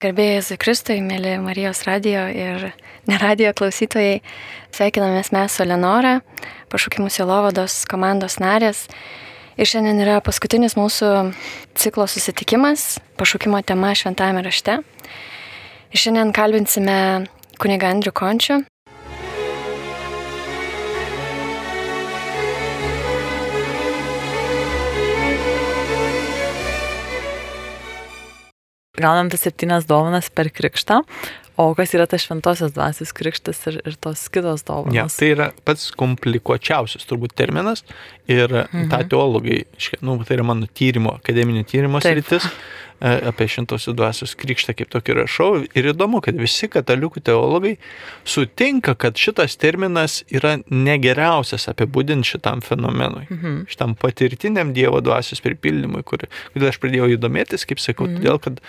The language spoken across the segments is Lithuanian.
Garbėjai Jėzui Kristui, mėly Marijos radio ir neradijo klausytojai, sveikinamės mes su Lenora, pašūkimų Sielovados komandos narės. Ir šiandien yra paskutinis mūsų ciklo susitikimas, pašūkimo tema šventame rašte. Ir šiandien kalbinsime kunigą Andrių Končių, gaunam tas septynias dovanas per krikštą, o kas yra tas šventosios dvasios krikštas ir, ir tos kitos dovanos. Ja, tai yra pats komplikuočiausias turbūt terminas ir mhm. tą teologai, nu, tai yra mano tyrimo, akademinio tyrimo sritis e, apie šventosios dvasios krikštą kaip tokį rašau. Ir įdomu, kad visi katalikų teologai sutinka, kad šitas terminas yra negeriausias apibūdinti šitam fenomenui, mhm. šitam patirtiniam Dievo dvasios pripildymui, kur, kodėl aš pradėjau įdomėtis, kaip sakau, mhm. todėl kad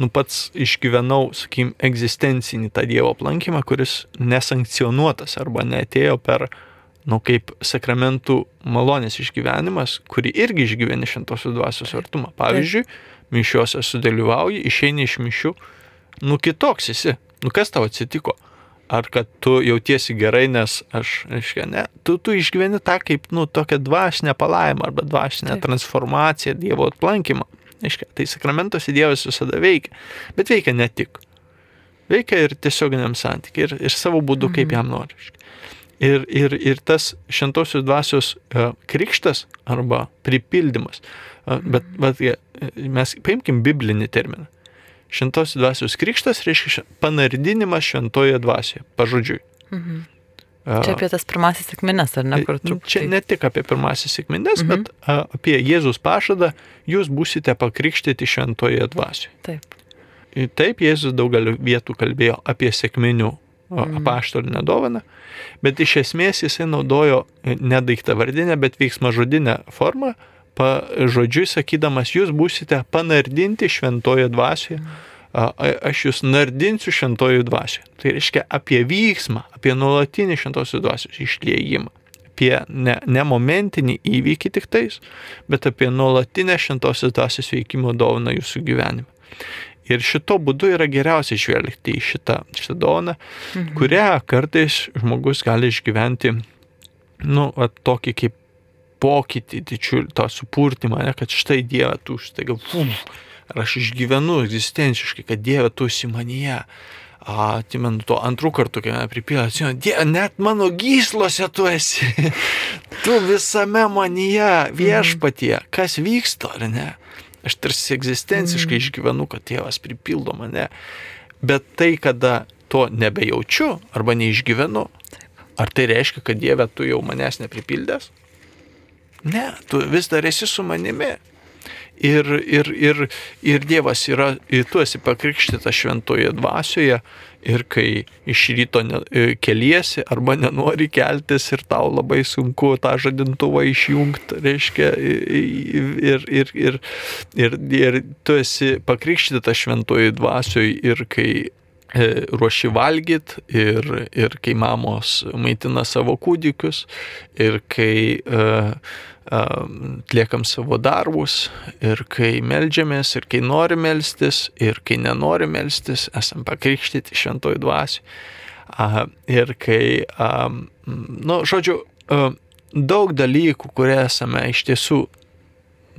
nu pats išgyvenau, sakykim, egzistencinį tą Dievo aplankymą, kuris nesankcionuotas arba neatėjo per, nu kaip sakramentų malonės išgyvenimas, kurį irgi išgyveni šventosios dvasios artumą. Pavyzdžiui, mišiuose sudalyvauji, išeini iš mišių, nu kitoks esi, nu kas tau atsitiko? Ar kad tu jautiesi gerai, nes aš, aiškiai, ne, tu, tu išgyveni tą kaip, nu, tokią dvasinę palaimą arba dvasinę Taip. transformaciją, Dievo atlankymą. Aiškia, tai sakramentuose Dievas visada veikia, bet veikia ne tik. Veikia ir tiesioginiam santykiai, ir, ir savo būdu, kaip mhm. jam nori. Ir, ir, ir tas šventosios dvasios uh, krikštas arba pripildymas. Uh, bet, bet mes paimkim biblinį terminą. Šventosios dvasios krikštas reiškia panardinimas šventoje dvasioje, pažodžiui. Mhm. Čia apie tas pirmasis sėkmines, ar ne? Truputį... Čia ne tik apie pirmasis sėkmines, mhm. bet a, apie Jėzus pažadą, jūs busite pakrikštyti šventoje dvasioje. Taip. Taip, Jėzus daugelį vietų kalbėjo apie sėkminių mhm. apaštalinę dovaną, bet iš esmės jisai naudojo ne daiktą vardinę, bet veiksmą žodinę formą, žodžiui sakydamas, jūs busite panardinti šventoje dvasioje. Mhm aš jūs nardinsiu šventojų dvasioje. Tai reiškia apie vyksmą, apie nuolatinį šventosios dvasios išliejimą. Apie ne, ne momentinį įvykį tik tais, bet apie nuolatinę šventosios dvasios veikimo dovaną jūsų gyvenime. Ir šito būdu yra geriausia žvelgti į šitą, šitą dovaną, mhm. kurią kartais žmogus gali išgyventi, nu, va, tokį kaip pokytį, didžiulį, tą supurtimą, ne, kad štai Dieve, tu štai, uf, ar aš išgyvenu egzistenciškai, kad Dieve tu esi manyje. Atsimenu to antrų kartų, kai mane pripilė, atsimenu, Dieve, net mano gyslose tu esi. tu visame manyje viešpatie, kas vyksta, ar ne? Aš tarsi egzistenciškai mm. išgyvenu, kad tėvas pripildo mane. Bet tai, kada to nebejaučiu arba neišgyvenu, ar tai reiškia, kad Dieve tu jau manęs nepripildęs? Ne, tu vis dar esi su manimi ir, ir, ir, ir Dievas yra, ir tu esi pakrikštytas šventoje dvasioje ir kai iš ryto ne, e, keliesi arba nenori keltis ir tau labai sunku tą žadintuvą išjungti, reiškia, ir, ir, ir, ir, ir tu esi pakrikštytas šventoje dvasioje ir kai e, ruoši valgyt ir, ir kai mamos maitina savo kūdikius ir kai uh, atliekam savo darbus ir kai melžiamės, ir kai nori melstis, ir kai nenori melstis, esam pakrikštyti šventojų dvasių. Ir kai, nu, žodžiu, daug dalykų, kurie esame iš tiesų,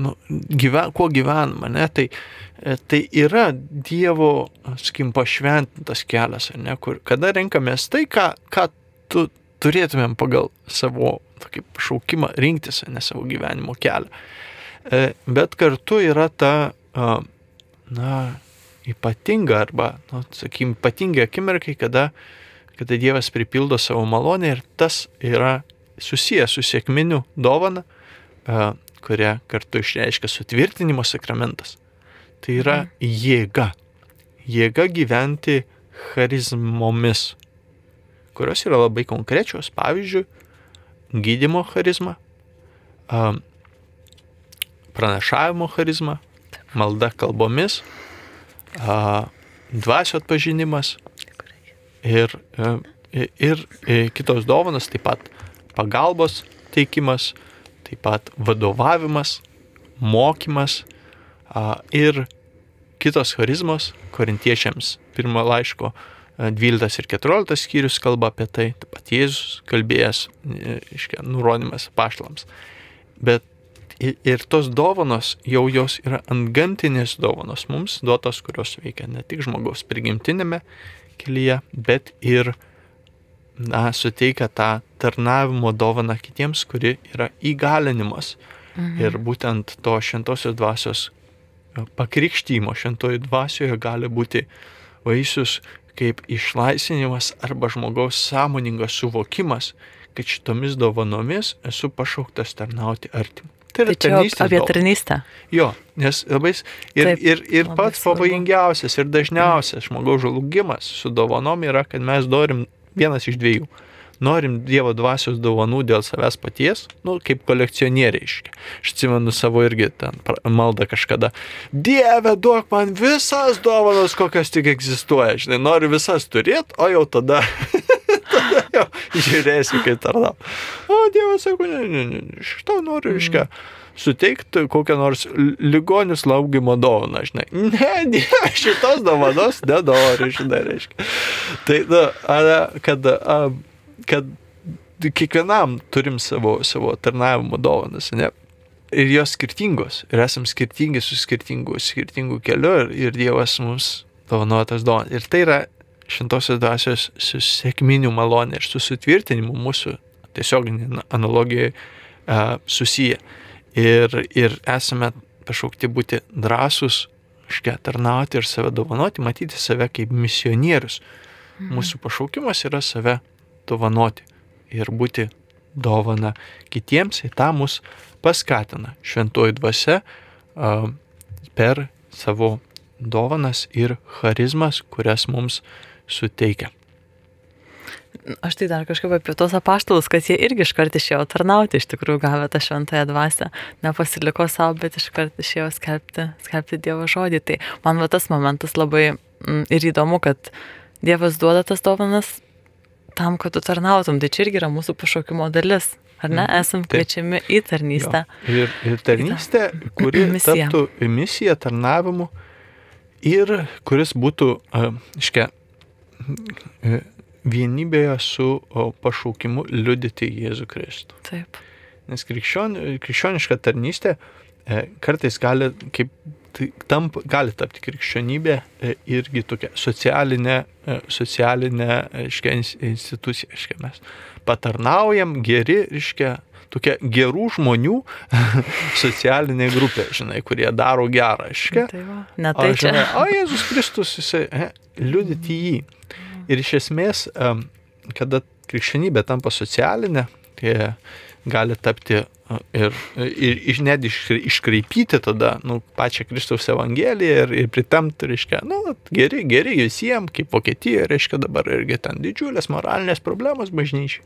nu, gyven, kuo gyvename, ne, tai, tai yra Dievo, sakykim, pašventintas kelias, ne, kur, kada renkamės tai, ką, ką tu turėtumėm pagal savo tokį pašaukimą rinktis, ne savo gyvenimo kelią. E, bet kartu yra ta, na, ypatinga arba, na, sakykim, ypatingi akimirkai, kada, kada Dievas pripildo savo malonę ir tas yra susijęs su sėkminiu dovana, kurią kartu išreiškia sutvirtinimo sakramentas. Tai yra mhm. jėga. Jėga gyventi charizmomis, kurios yra labai konkrečios. Pavyzdžiui, gydimo charizma, pranašavimo charizma, malda kalbomis, dvasio atpažinimas ir, ir, ir kitos dovanas, taip pat pagalbos teikimas, taip pat vadovavimas, mokymas ir kitos charizmos, korintiečiams. Pirmo laiško 12 ir 14 skyrius kalba apie tai, taip pat Jėzus kalbėjęs, e, iškia, nurodymas pašlams. Bet ir tos dovanos jau jos yra antgamtinės dovanos mums duotos, kurios veikia ne tik žmogaus prigimtinėme kelyje, bet ir na, suteikia tą tarnavimo dovaną kitiems, kuri yra įgalinimas. Mhm. Ir būtent to šventosios dvasios pakrikštymo šventoji dvasioje gali būti vaisius kaip išlaisvinimas arba žmogaus sąmoningas suvokimas, kad šitomis dovanomis esu pašauktas tarnauti artimui. Tai yra tai apie tarnystę. Jo, nes labai ir, Taip, ir, ir pats pavojingiausias ir dažniausias žmogaus žlugimas su dovanom yra, kad mes norim vienas iš dviejų norim Dievo dvasios dovanų dėl savęs paties, nu, kaip kolekcionieriai iškia. Aš atsimenu savo irgi ten maldą kažkada. Dieve, duok man visas dovanas, kokios tik egzistuoja. Žinai, noriu visas turėti, o jau tada, tada jau žiūrėsiu, kaip tarnau. O Dievas sako, ne, ne, ne, šitą noriu, mm. iškia suteikti kokią nors ligonius laukimo dovaną, žinai. Ne, dieve, šitos dovanos nenoriu, žinai, reiškia. Tai, na, kad a, kad kiekvienam turim savo, savo tarnavimo dovanas, ne? Ir jos skirtingos. Ir esam skirtingi su skirtingu, skirtingu keliu ir, ir Dievas mums dovanotas dovanas. Ir tai yra šventosios dvasios susiekminių malonė ir susitvirtinimu mūsų tiesioginė analogija susiję. Ir, ir esame pašaukti būti drąsus, iškia tarnauti ir save dovanoti, matyti save kaip misionierius. Mhm. Mūsų pašaukimas yra save dovanoti ir būti dovana kitiems, į tą mus paskatina šventoji dvasia per savo dovanas ir charizmas, kurias mums suteikia. Aš tai dar kažkaip apie tos apaštalus, kad jie irgi iškart išėjo tarnauti, iš tikrųjų gavę tą šventąją dvasę, nepasiliko savo, bet iškart išėjo skelbti, skelbti Dievo žodį. Tai man va tas momentas labai mm, ir įdomu, kad Dievas duoda tas dovanas tam, kad tu tarnautum. Tai čia irgi yra mūsų pašaukimo dalis. Ar ne? Mhm. Esam kviečiami į tarnystę. Jo. Ir, ir tarnystė, kuri misija. taptų misija tarnavimu ir kuris būtų, iškia, vienybėje su pašaukimu liudyti Jėzų Kristų. Taip. Nes krikščion, krikščioniška tarnystė e, kartais gali kaip tamp, gali tapti krikščionybė e, irgi tokia socialinė, e, socialinė reiškia, institucija. Reiškia, mes patarnaujam geri, reiškia, tokia gerų žmonių socialinė grupė, žinai, kurie daro gerą, reiškia. Tai va, ne tai o, žinai, o Jėzus Kristus, jisai, e, liudyti jį. Ir iš esmės, kada krikščionybė tampa socialinė, tai gali tapti ir, ir, ir net iš, iškraipyti tada nu, pačią Kristaus Evangeliją ir, ir pritemti, reiškia, nu, geri, geri visiems, kaip Vokietija, reiškia dabar irgi ten didžiulės moralinės problemos bažnyčiai.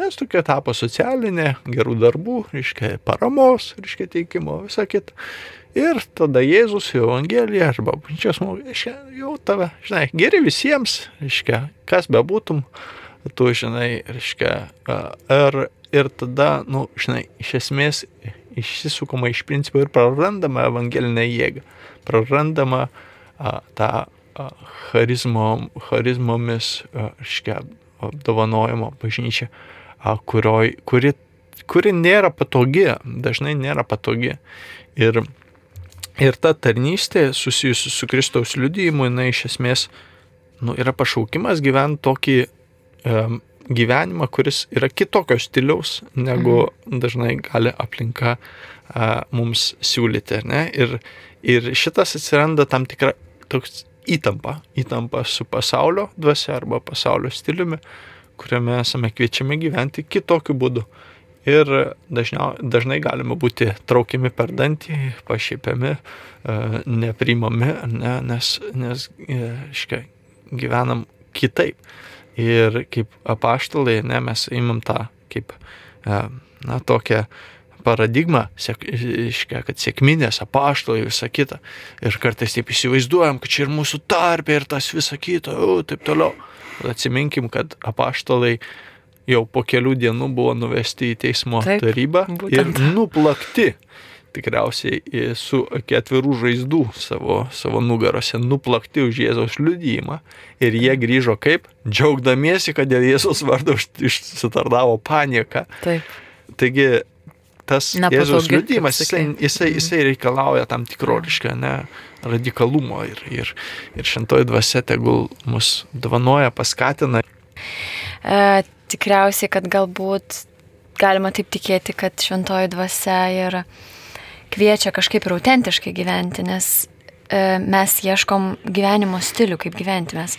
Nes tokia tapo socialinė, gerų darbų, reiškia, paramos, reiškia, teikimo, visą kitą. Ir tada Jėzus, Evangelija arba bažnyčios mokė, jau tave, žinai, geri visiems, reiškia, kas bebūtum, tu, žinai, reiškia, ir ir tada, nu, žinai, iš esmės išsisukama iš principo ir prarandama evangelinę jėgą, prarandama a, tą a, charizmo, charizmomis, reiškia, apdovanojimo bažnyčia, a, kurioj, kuri, kuri nėra patogi, dažnai nėra patogi. Ir, ir ta tarnystė susijusi su Kristaus liudijimu, jinai iš esmės nu, yra pašaukimas gyventi tokį um, gyvenimą, kuris yra kitokio stiliaus, negu mhm. dažnai gali aplinka a, mums siūlyti. Ne? Ir, ir šitas atsiranda tam tikra toks įtampa, įtampa su pasaulio dvasia arba pasaulio stiliumi, kuriame esame kviečiami gyventi kitokiu būdu. Ir dažniau, dažnai galime būti traukiami per dantį, pašiepiami, neprimami, ne, nes, nes škia, gyvenam kitaip. Ir kaip apaštalai, ne, mes imam tą kaip, e, na, tokią paradigmą, iškia, kad sėkminės apaštalai visą kitą. Ir kartais taip įsivaizduojam, kad čia ir mūsų tarpė ir tas visą kitą, o, taip toliau. Atsiminkim, kad apaštalai jau po kelių dienų buvo nuvesti į teismo taip, tarybą būtent. ir nuplakti tikriausiai su ketvirų žaizdų savo, savo nugarose nuplakti už Jėzaus liudyjimą. Ir jie grįžo kaip? Džiaugdamiesi, kad dėl Jėzaus vardo išsitarnavo panika. Taip. Taigi tas Nepatogi, Jėzaus liudyjimas, jisai, jisai, jisai reikalauja tam tikro, reiškia, ne, radikalumo ir, ir, ir šentoji dvasia tegul mus dovanoja, paskatina. E, tikriausiai, kad galbūt galima taip tikėti, kad šventoji dvasia ir kviečia kažkaip ir autentiškai gyventi, nes e, mes ieškom gyvenimo stilių, kaip gyventi mes.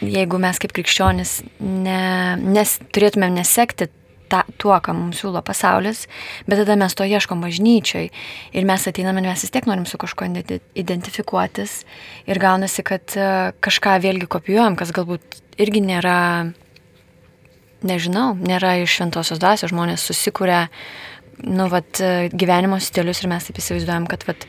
Jeigu mes kaip krikščionis ne, nes, turėtumėm nesekti ta, tuo, ką mums siūlo pasaulis, bet tada mes to ieškom bažnyčioj ir mes ateiname mes vis tiek norim su kažkuo identi- identifikuotis ir gaunasi, kad e, kažką vėlgi kopijuojam, kas galbūt irgi nėra nežinau, nėra iš šventosios dvasios, žmonės susikūrė, nu, vat, gyvenimo stilius ir mes taip įsivaizduojam, kad, vat,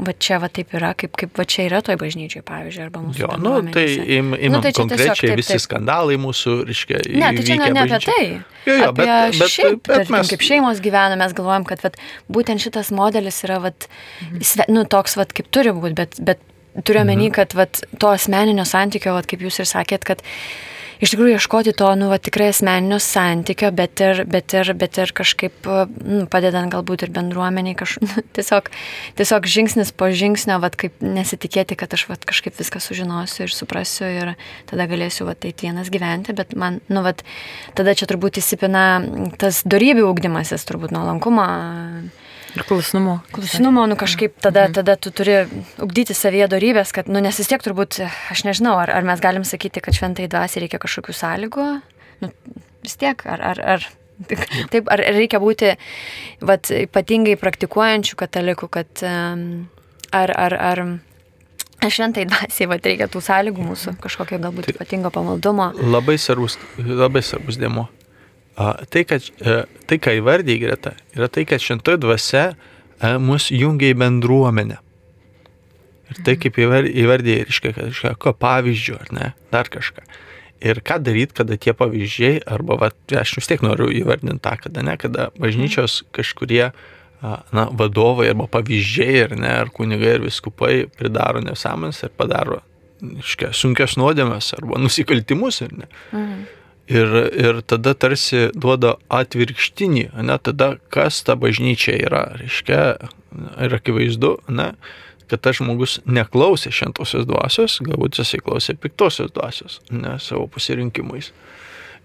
va čia va taip yra, kaip, kaip va čia yra toj bažnyčiai, pavyzdžiui, arba mūsų. Jo, nu, tai im, imam Nu, tai čia konkrečiai tiesiog taip, visi taip. skandalai mūsų, reiškia, Ne, tai čia ne, ne apie tai. Jo, jo, apie bet- bet- šiaip, bet tarkim, mes- kaip šeimos gyvena, mes galvojam, kad vat, būtent šitas modelis yra vat, sve, nu, toks, vat, kaip turi būti, bet, bet turiu Mhm. kad vat, to asmeninio santykio, vat, kaip jūs ir sakėt, kad iš tikrųjų ieškoti to, nu, vat, tikrai asmeninio santykio, bet ir, bet ir, bet ir kažkaip nu, padedant galbūt ir bendruomeniai, kaž, tiesiog, tiesiog žingsnis po žingsnio, vat, kaip nesitikėti, kad aš vat, kažkaip viską sužinosiu ir suprasiu ir tada galėsiu vat, eit vienas gyventi, bet man, nu, vat, tada čia turbūt įsipina tas darybių ugdymasis, turbūt nuolankumo, Ir klusnumo. Klusnumo, nu kažkaip tada, tada tu turi ugdyti savyje darybės, kad, nu nes vis tiek turbūt, aš nežinau, ar, ar mes galim sakyti, kad šventai dvasiai reikia kažkokių sąlygų, nu vis tiek, ar, ar, ar taip, ar reikia būti, vat, ypatingai praktikuojančių katalikų, kad, ar, ar, ar, ar šventai dvasiai, vat, reikia tų sąlygų mūsų, kažkokio galbūt ypatingo pamaldumo. Labai svarbus, labai svarbus dėmo. Tai, kad, e, tai, ką įvardėjai greta, yra tai, kad šentoji dvasia e, mus jungia į bendruomenę. Ir tai, kaip įvar- įvardėjai, reiškia, kažką pavyzdžių, ar ne, dar kažką. Ir ką daryti, kada tie pavyzdžiai, arba, va, aš vis tiek noriu įvardinti tą, kada ne, kada bažnyčios kažkurie na, vadovai arba pavyzdžiai, ar ne, ar kunigai, ar viskupai pridaro nesąmonės ir padaro, reiškia, sunkias nuodėmes arba nusikaltimus, ar ne. Mhm. Ir, ir tada tarsi duoda atvirkštinį, ne, tada kas ta bažnyčia yra, reiškia, ir akivaizdu, ne, kad tas žmogus neklausė šventosios dvasios, galbūt jisai klausė piktosios dvasios, ne, savo pasirinkimais.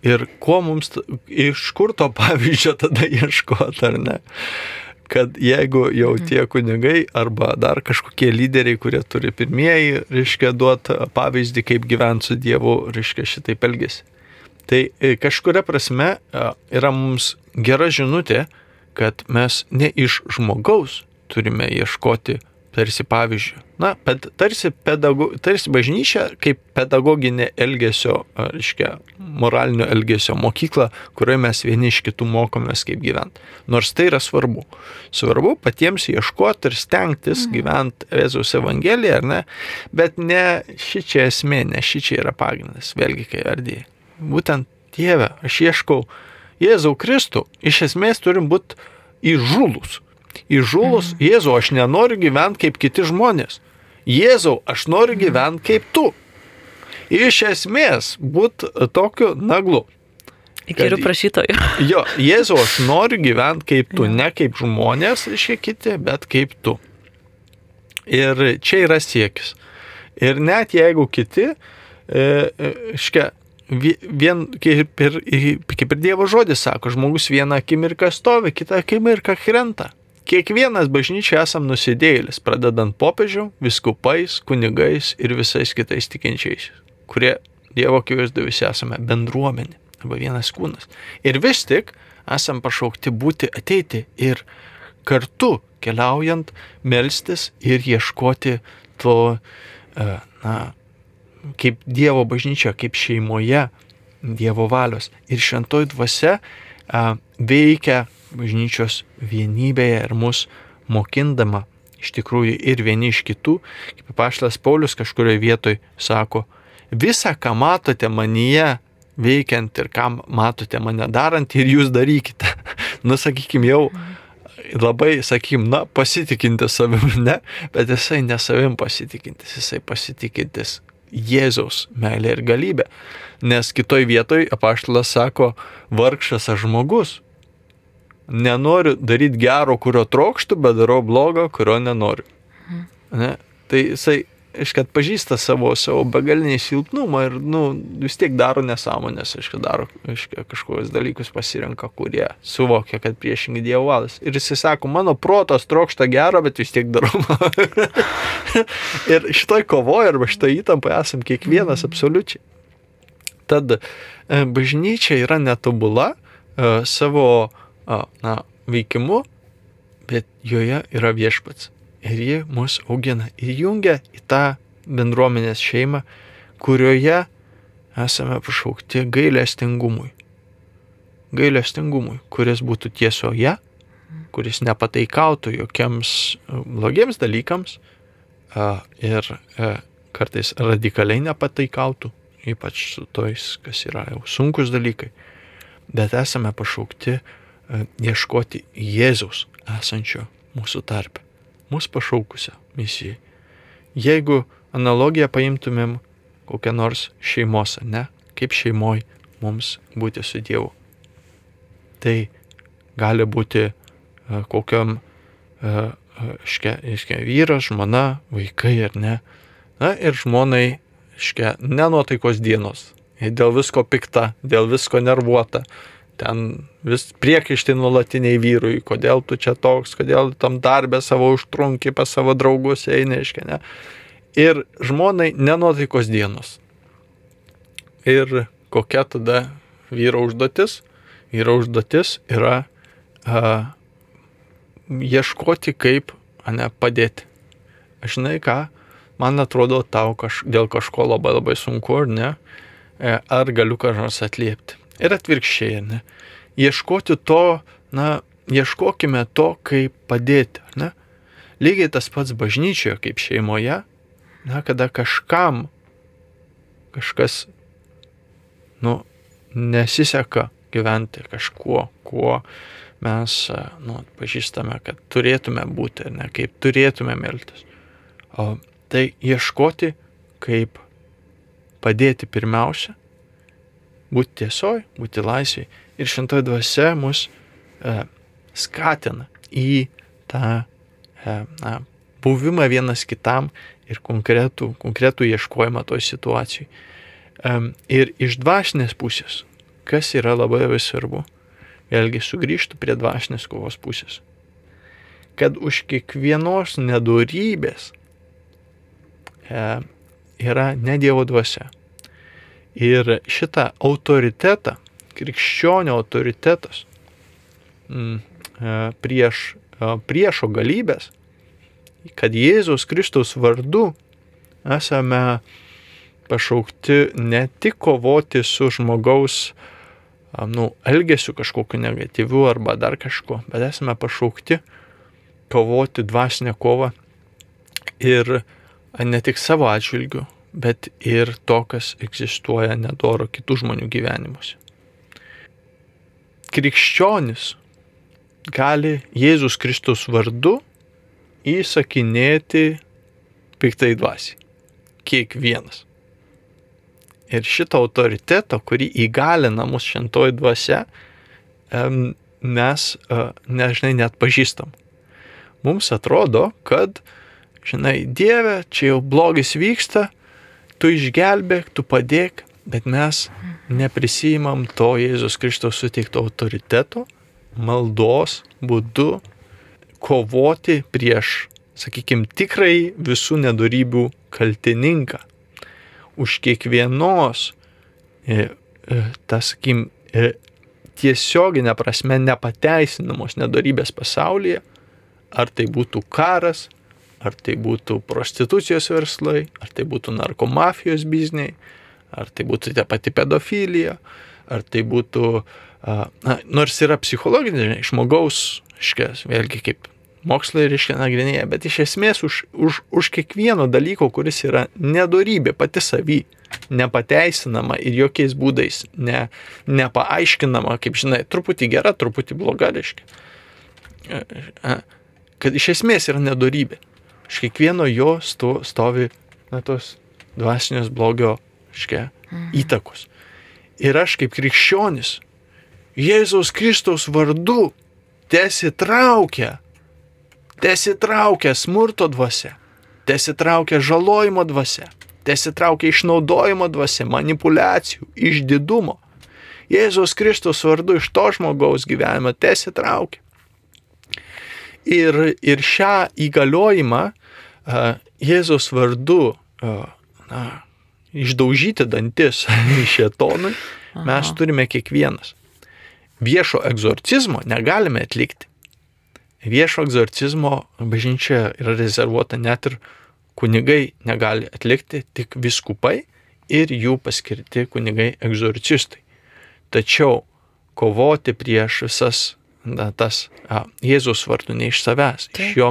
Ir ko mums, iš kur to pavyzdžio tada ieškoti, ar ne? Kad jeigu jau tie kunigai arba dar kažkokie lyderiai, kurie turi pirmieji, reiškia, duoti pavyzdį, kaip gyventi su Dievu, reiškia, šitaip elgesi. Tai e, kažkuria prasme e, yra mums gera žinutė, kad mes ne iš žmogaus turime ieškoti tarsi pavyzdžių. Na, ped, tarsi, pedago, tarsi bažnyčia kaip pedagoginė elgesio, a, reiškia, moralinio elgesio mokykla, kurioje mes vieni iš kitų mokomės kaip gyventi. Nors tai yra svarbu. Svarbu patiems ieškoti ir stengtis gyventi Jėzaus Evangeliją, ar ne? Bet ne ši čia esmė, ne ši čia yra pagrindas, vėlgi kai vardėjai. Būtent Dieve, aš ieškau Jėzau Kristų, iš esmės turim būti įžulus. Įžulus, mm. Jėzau, aš nenoriu gyventi kaip kiti žmonės. Jėzau, aš noriu gyventi kaip tu. Iš esmės būti tokiu naglu. Įkyrių prašytojų. Jo, Jėzau, aš noriu gyventi kaip tu, ne kaip žmonės, reiškia kiti, bet kaip tu. Ir čia yra siekis. Ir net jeigu kiti, e, e, vi- vien kaip ir, kaip ir Dievo žodis sako, žmogus vieną akimirką stovi, kitą akimirką krenta. Kiekvienas bažnyčiai esam nusidėjėlis, pradedant popiežių, viskupais, kunigais ir visais kitais tikinčiais, kurie Dievo akivaizdu visi esame bendruomenė arba vienas kūnas. Ir vis tik esam pašaukti būti, ateiti ir kartu keliaujant, melstis ir ieškoti to, e, na, kaip Dievo bažnyčia, kaip šeimoje Dievo valios. Ir šventoji dvasia a, veikia bažnyčios vienybėje ir mus mokindama iš tikrųjų ir vieni iš kitų, kaip paštas Paulius kažkurioje vietoje sako, visą, ką matote manyje veikiant ir ką matote mane darant ir jūs darykite. nu, sakykime, jau labai, sakykim, na, pasitikintis savim, ne, bet jisai ne savim pasitikintis, jisai pasitikintis Jėzaus meilė ir galybė. Nes kitoj vietoj apaštalas sako, vargšas aš žmogus. Nenoriu daryti gero, kurio trokštų, bet darau blogo, kurio nenoriu. Ne? Tai jisai iškai atpažįsta savo, savo begalinį silpnumą ir nu, vis tiek daro nesąmonės, iškai daro iškai kažkokius dalykus pasirenka, kurie suvokia, kad priešingai Dievo valas. Ir jis sako, mano protas trokšta gero, bet vis tiek darau. ir šitoj kovoje arba šitoj įtampoje esam kiekvienas mhm. absoliučiai. Tad e, bažnyčia yra netobula e, savo na, veikimu, bet joje yra viešpats ir ji mus augina ir jungia į tą bendruomenės šeimą, kurioje esame pašaukti gailestingumui. Gailestingumui, kuris būtų tiesoje, kuris nepataikautų jokiems e, blogiems dalykams ir e, kartais radikaliai nepataikautų, ypač su tojais, kas yra jau sunkus dalykai. Bet esame pašaukti e, ieškoti Jėzaus esančio mūsų tarpe mus pašaukusią misijai. Jeigu analogiją paimtumėm kokią nors šeimos, ne, kaip šeimoj mums būti su Dievu. Tai gali būti uh, kokiam uh, iškia, iškia vyras, žmona, vaikai ar ne. Na ir žmonai, iškia, nenuotaikos dienos. Dėl visko pikta, dėl visko nervuota, ten vis priekaištai nuolatiniai vyrui, kodėl tu čia toks, kodėl tam darbę savo užtrunki pas savo draugus eini, aiškiai, ne. Ir žmonai nenuotaikos dienos. Ir kokia tada vyro užduotis? Vyro užduotis yra a, ieškoti, kaip ne, padėti. Aš žinai ką, man atrodo, tau kaž, dėl kažko labai labai sunku, ar ne? E, ar galiu nors atliepti. Ir atvirkščiai, ne? Ieškoti to, na, ieškokime to, kaip padėti, ne? Lygiai tas pats bažnyčioje kaip šeimoje, na, kada kažkam kažkas, nu, nesiseka gyventi kažkuo, kuo mes, nu, pažįstame, kad turėtume būti, ne kaip turėtume meltis. O tai ieškoti, kaip padėti pirmiausia būti tiesoj, būti laisvėj. Ir šventoji dvasia mus e, skatina į tą e, na, buvimą vienas kitam ir konkretų, konkretų ieškojimą toj situacijai. E, ir iš dvasinės pusės, kas yra labai labai svarbu, vėlgi sugrįžtų prie dvasinės kovos pusės. Kad už kiekvienos nedorybės e, yra ne Dievo dvasia, Ir šitą autoritetą, krikščionio autoritetas mm, e, prieš e, priešo galybės, kad Jėzus Kristaus vardu esame pašaukti ne tik kovoti su žmogaus nu, elgesiu kažkokiu negatyviu arba dar kažko, bet esame pašaukti kovoti dvasinę kovą ir ne tik savo atžvilgiu, bet ir to, kas egzistuoja nedoro kitų žmonių gyvenimuose. Krikščionis gali Jėzus Kristus vardu įsakinėti piktai dvasiai. Kiekvienas. Ir šitą autoritetą, kurį įgalina mus šentoji dvasia, mes nežinai net pažįstam. Mums atrodo, kad, žinai, Dieve, čia jau blogis vyksta, tu išgelbėk, tu padėk, bet mes neprisijimam to Jėzus Kristus suteikto autoriteto, maldos būdu kovoti prieš, sakykime, tikrai visų nedarybių kaltininką. Už kiekvienos, e, e, tas, sakykime, tiesioginė prasme nepateisinamos nedarybės pasaulyje, ar tai būtų karas, Ar tai būtų prostitucijos verslai, ar tai būtų narkomafijos bizniai, ar tai būtų ta pati pedofilija, ar tai būtų, na, nors yra psichologinė, žmogaus, iškės, vėlgi kaip mokslai reiškia nagrinėja, bet iš esmės už, už, už kiekvieno dalyko, kuris yra nedorybė pati savy, nepateisinama ir jokiais būdais ne, nepaaiškinama, kaip žinai, truputį gera, truputį bloga, reiškia. kad iš esmės yra nedorybė. Iš kiekvieno jo sto, stovi na, tos dvasinės blogio škia, mhm. įtakos. Ir aš kaip krikščionis Jėzaus Kristaus vardu tesitraukia, tesitraukia smurto dvasia, tesitraukia žalojimo dvasia, tesitraukia išnaudojimo dvasia, manipulacijų, išdidumo. Jėzaus Kristus vardu iš to žmogaus gyvenimo tesitraukia. Ir, ir šią įgaliojimą uh, Jėzaus vardu uh, na, išdaužyti dantis šetonui mes turime kiekvienas. Viešo egzorcizmo negalime atlikti. Viešo egzorcizmo bažnyčia yra rezervuota net ir kunigai negali atlikti, tik viskupai ir jų paskirti kunigai egzorcistai. Tačiau kovoti prieš visas tas a, Jėzus vardu ne iš savęs, Taip. iš jo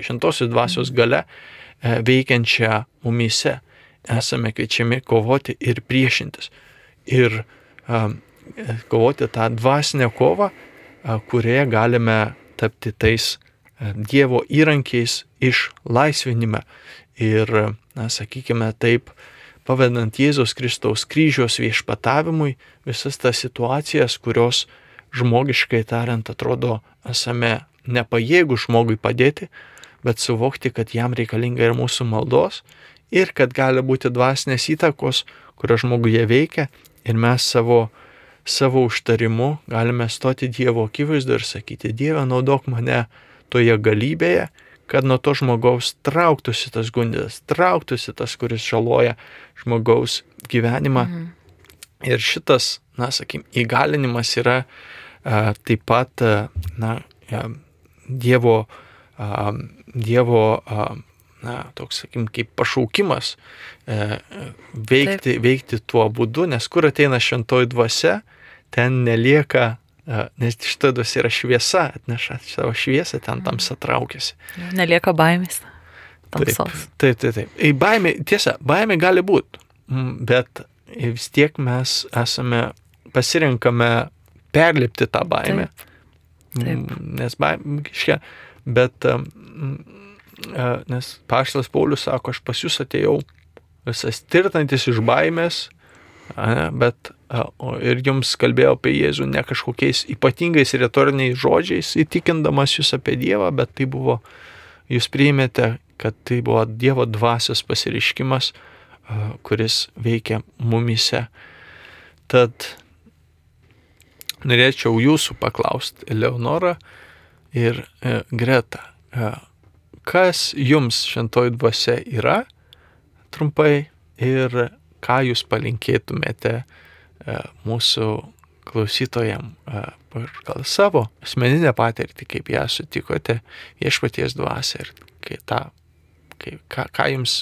šventosios dvasios gale e, veikiančią mumise esame kviečiami kovoti ir priešintis. Ir a, kovoti tą dvasinę kovą, a, kurioje galime tapti tais a, Dievo įrankiais išlaisvinime. Ir, na, sakykime taip, pavedant Jėzaus Kristaus kryžiaus viešpatavimui visas tas situacijas, kurios žmogiškai tariant atrodo esame nepajėgų žmogui padėti, bet suvokti, kad jam reikalinga ir mūsų maldos ir kad gali būti dvasinės įtakos, kurios žmoguje veikia ir mes savo, savo užtarimu galime stoti Dievo akivaizdu ir sakyti, Dieve, naudok mane toje galybėje, kad nuo to žmogaus trauktųsi tas gundas, trauktųsi tas, kuris žaloja žmogaus gyvenimą. Mhm. Ir šitas, na, sakykim, įgalinimas yra a, taip pat, a, na, a, Dievo, a, Dievo a, na, toks, sakykim, kaip pašaukimas e, veikti, Taip. veikti tuo būdu, nes kur ateina šventoji dvasia, ten nelieka nes šita dvasia yra šviesa, atneša savo šviesą, ten tamsa traukiasi. Nelieka baimės. Tamsos. Taip, taip, taip. taip. Baimė, tiesa, baimė gali būti, bet vis tiek mes esame, pasirinkame perlipti tą baimę. Taip. taip. Nes baimė, kažkiek, bet, nes Paštas Paulius sako, aš pas jūs atėjau visas tirtantis iš baimės, bet ir jums kalbėjau apie Jėzų ne kažkokiais ypatingais retoriniais žodžiais, įtikindamas jūs apie Dievą, bet tai buvo, jūs priimėte, kad tai buvo Dievo dvasios pasiriškimas, kuris veikia mumise. Tad norėčiau jūsų paklausti, Eleonora ir e, Greta, e, kas jums šventoji dvasia yra, trumpai, ir ką jūs palinkėtumėte E, mūsų klausytojam e, gal savo asmeninę patirtį, kaip ją sutikote viešpaties dvasę ir kai tą, kai, ką, ką, jums,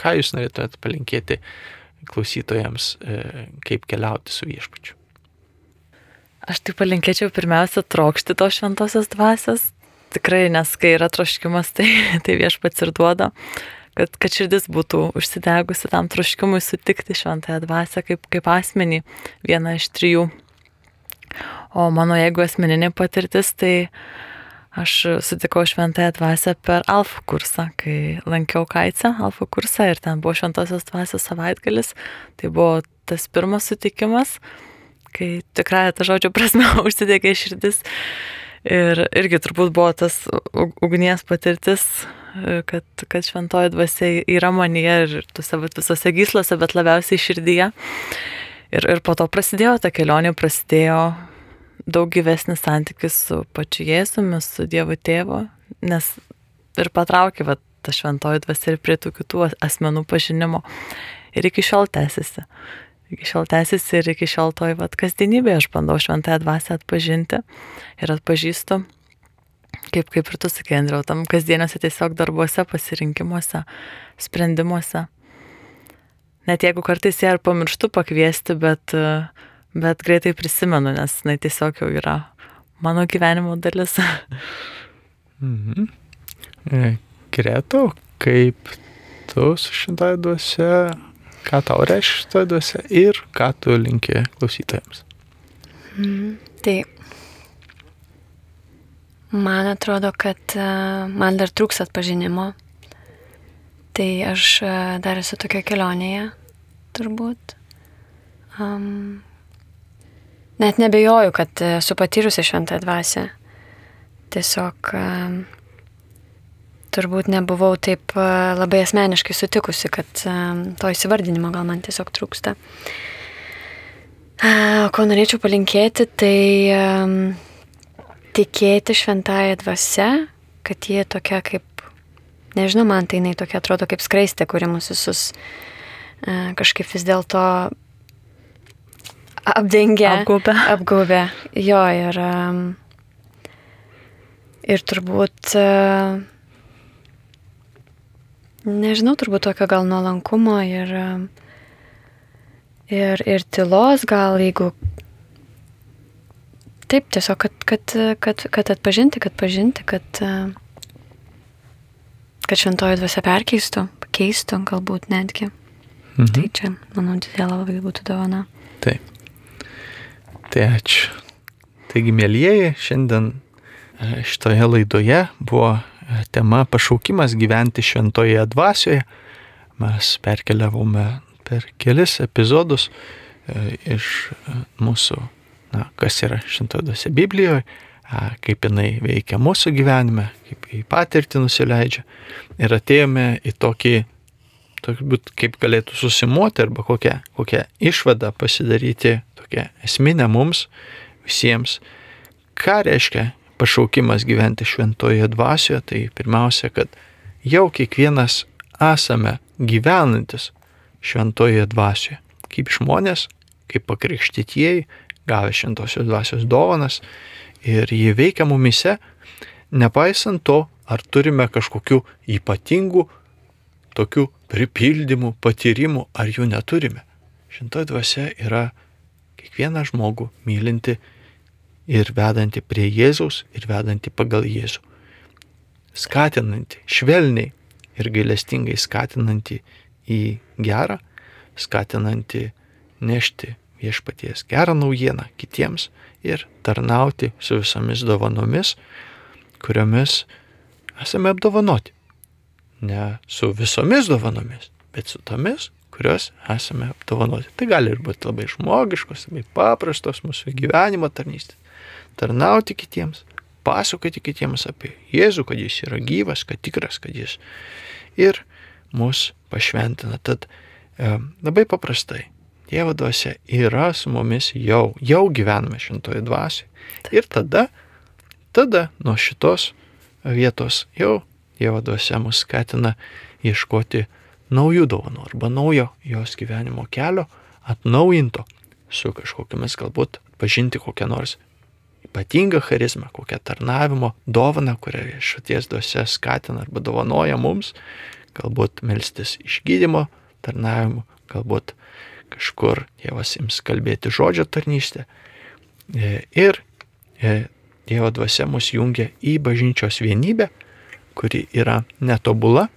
ką jūs norėtumėte palinkėti klausytojams, e, kaip keliauti su viešpačiu. Aš tai palinkėčiau pirmiausia trokšti tos šventosios dvasios. Tikrai, nes kai yra troškimas, tai, tai viešpats ir duoda kad, kad širdis būtų užsidegusi tam troškimui sutikti šventąją dvasę kaip, kaip asmenį, vieną iš trijų. O mano jeigu asmeninė patirtis, tai aš sutikau šventąją dvasę per alfa kursą, kai lankiau Kaicę alfa kursą ir ten buvo šventosios dvasios savaitgalis. Tai buvo tas pirmas sutikimas, kai tikrai ta žodžio prasme užsidegė širdis. Ir irgi turbūt buvo tas ugnies patirtis, kad, kad šventoji dvasia yra manyje ir tuose visose gyslose, bet labiausiai širdyje. Ir, ir po to prasidėjo ta kelionė, prasidėjo daug gyvesnis santykis su pačiu Jėzumi, su Dievo tėvu, nes ir patraukė va, ta šventoji dvasia ir prie tų kitų asmenų pažinimo. Ir iki šiol tęsiasi. Iki šiol tęsiasi ir iki šiol toj va kasdienybėje aš bandau šventąją dvasę atpažinti ir atpažįstu kaip, kaip ir tu sakai, Andriau, tam kasdieniuose tiesiog darbuose, pasirinkimuose, sprendimuose. Net jeigu kartais ją ir pamirštu pakviesti, bet, bet greitai prisimenu, nes jinai tiesiog jau yra mano gyvenimo dalis. mhm. E, Kreto, kaip tu su šitą duose, ką tau reiškia šitą duose ir ką tu linki klausytojams. Mhm. Tai Man atrodo, kad e, man dar trūks atpažinimo. Tai aš e, dar esu tokia kelionėje, turbūt. Um, net nebejoju, kad esu patyrusi šventą dvasę. Tiesiog um, turbūt nebuvau taip uh, labai asmeniškai sutikusi, kad um, to įsivardinimo gal man tiesiog trūksta. Uh, ko norėčiau palinkėti, tai tikėti šventąją dvasę, kad jie tokia kaip, nežinau, man tai jinai tokia atrodo kaip skraistė, kuri mus visus kažkaip vis dėlto apdengia. Apgaubia. Apgaubia. Jo, ir, ir turbūt, nežinau, turbūt tokio gal nuolankumo ir, ir, ir tylos gal, jeigu Taip, tiesiog, kad, kad, kad, kad atpažinti, kad pažinti, kad, kad šventoji dvasia perkeistų, pakeistų galbūt netgi. Mhm. Tai čia, manau, didelė labai būtų dovana. Taip. Tai ačiū. Taigi, mėlyjeji, šiandien e, šitoje laidoje buvo tema pašaukimas gyventi šventoje dvasioje. Mes perkeliavome per kelis epizodus e, iš mūsų na, kas yra šintodose Biblijoje, kaip jinai veikia mūsų gyvenime, kaip į patirtį nusileidžia. Ir atėjome į tokį, turbūt kaip galėtų susimuoti arba kokią, kokią išvadą pasidaryti, tokią esminę mums visiems. Ką reiškia pašaukimas gyventi šventoje dvasioje? Tai pirmiausia, kad jau kiekvienas esame gyvenantis šventoje dvasioje. Kaip žmonės, kaip pakrikštytieji, gavę šventosios dvasios dovanas ir jį veikia mumise, nepaisant to, ar turime kažkokių ypatingų tokių pripildymų, patyrimų, ar jų neturime. Šventoji dvasia yra kiekvieną žmogų mylinti ir vedanti prie Jėzaus ir vedanti pagal Jėzų. Skatinanti, švelniai ir gailestingai skatinanti į gerą, skatinanti nešti viešpaties gerą naujieną kitiems ir tarnauti su visomis dovanomis, kuriomis esame apdovanoti. Ne su visomis dovanomis, bet su tomis, kurios esame apdovanoti. Tai gali ir būti labai žmogiškos, labai paprastos mūsų gyvenimo tarnystės. Tarnauti kitiems, pasakoti kitiems apie Jėzų, kad jis yra gyvas, kad tikras, kad jis ir mus pašventina. Tad e, labai paprastai Dievo dvasia yra su mumis jau, jau gyvename šintoje dvasioje. Ir tada, tada nuo šitos vietos jau Dievo dvasia mus skatina ieškoti naujų dovanų arba naujo jos gyvenimo kelio, atnaujinto su kažkokiamis galbūt pažinti kokią nors ypatingą charizmą, kokią tarnavimo dovaną, kurią šaties dvasia skatina arba dovanoja mums, galbūt melstis išgydymo tarnavimu, galbūt kažkur Dievas jums kalbėti žodžio tarnystę. E, ir e, Dievo dvasia mus jungia į bažnyčios vienybę, kuri yra netobula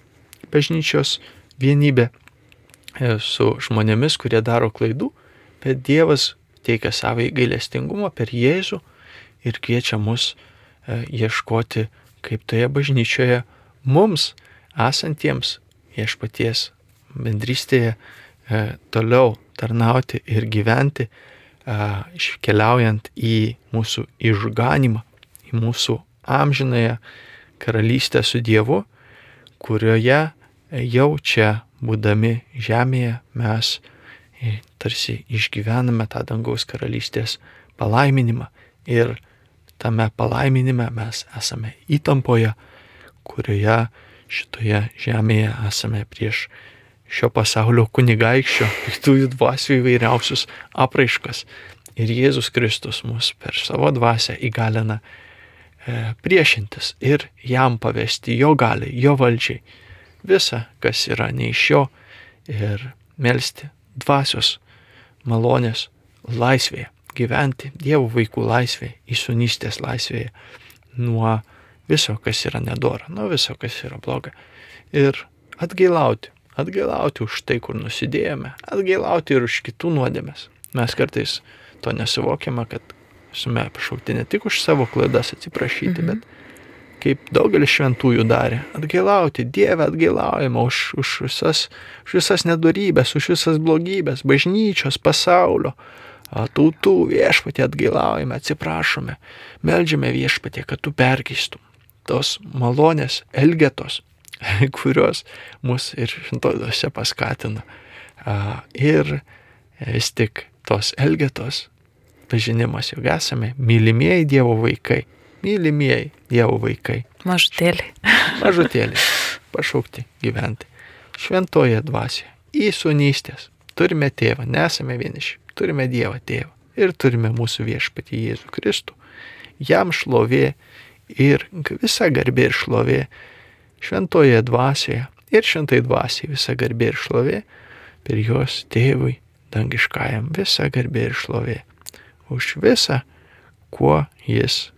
bažnyčios vienybė e, su žmonėmis, kurie daro klaidų, bet Dievas teikia savo gailestingumą per Jėzų ir kviečia mus ieškoti, kaip toje bažnyčioje mums esantiems viešpaties bendrystėje toliau tarnauti ir gyventi, iškeliaujant į mūsų išganimą, į mūsų amžinąją karalystę su Dievu, kurioje jau čia, būdami žemėje, mes tarsi išgyvename tą dangaus karalystės palaiminimą ir tame palaiminime mes esame įtampoje, kurioje šitoje žemėje esame prieš šio pasaulio kunigaikščio, piktųjų dvasių įvairiausius apraiškas. Ir Jėzus Kristus mus per savo dvasę įgalina e, priešintis ir jam pavesti jo galiai, jo valdžiai visą, kas yra ne iš jo ir melstį dvasios malonės laisvėje, gyventi Dievo vaikų laisvėje, įsunystės laisvėje nuo viso, kas yra nedora, nuo viso, kas yra bloga. Ir atgailauti atgailauti už tai, kur nusidėjome, atgailauti ir už kitų nuodėmės. Mes kartais to nesuvokiame, kad esame pašaukti ne tik už savo klaidas atsiprašyti, mhm. bet kaip daugelis šventųjų darė, atgailauti, Dievę atgailaujama už, už, visas, už visas nedorybės, už visas blogybės, bažnyčios, pasaulio, tautų viešpatį atgailaujame, atsiprašome, melžiame viešpatį, kad tu perkeistum tos malonės elgetos, kurios mus ir šintodose paskatina. Ir vis tik tos elgetos pažinimas, jog esame mylimieji Dievo vaikai. Mylimieji Dievo vaikai. Mažutėliai. Mažutėliai. Pašaukti gyventi. Šventoje dvasioje. Į sunystės. Turime tėvą, nesame vieniši. Turime Dievą tėvą. Ir turime mūsų viešpatį Jėzų Kristų. Jam šlovė ir visa garbė ir šlovė šventoje dvasioje ir šventai dvasiai visa garbė ir šlovė per jos tėvui dangiškajam visa garbė ir šlovė už visą, kuo jis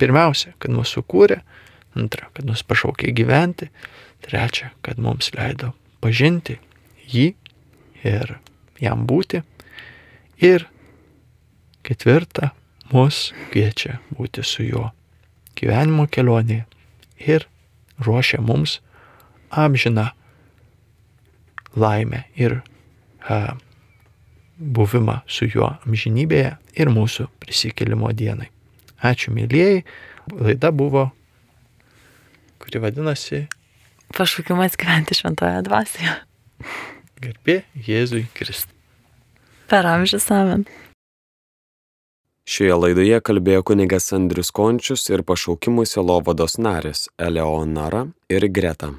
pirmiausia, kad mūsų kūrė, antra, kad mus pašaukė gyventi, trečia, kad mums leido pažinti jį ir jam būti, ir ketvirta, mus kviečia būti su juo gyvenimo kelionėje ir ruošia mums amžiną laimę ir a, buvimą su juo amžinybėje ir mūsų prisikėlimo dienai. Ačiū, mėlyjei. Laida buvo, kuri vadinasi Pašaukimas gyventi šventoje dvasioje. Garbė Jėzui Kristui. Per amžius amen. Šioje laidoje kalbėjo kunigas Andrius Končius ir pašaukimų sielovados narės Eleonara ir Greta.